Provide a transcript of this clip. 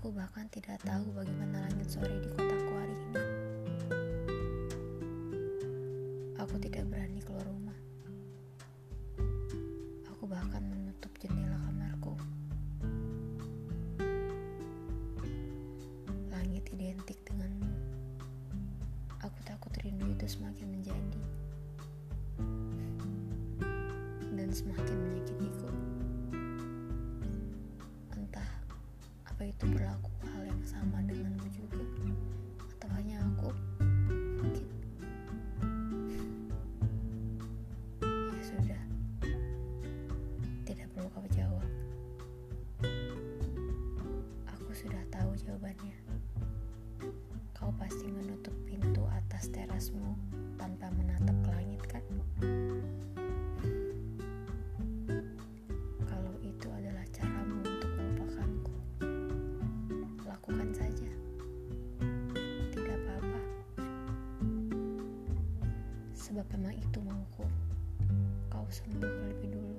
Aku bahkan tidak tahu bagaimana langit sore di kotaku hari ini. Aku tidak berani keluar rumah. Aku bahkan menutup jendela kamarku. Langit identik denganmu. Aku takut rindu itu semakin menjadi dan semakin itu berlaku hal yang sama denganmu juga. Atau hanya aku? Mungkin. Ya sudah. Tidak perlu kau jawab. Aku sudah tahu jawabannya. Kau pasti menutup pintu atas terasmu tanpa menatap ke langit kan sebab emang itu mauku. Kau sembuh lebih dulu.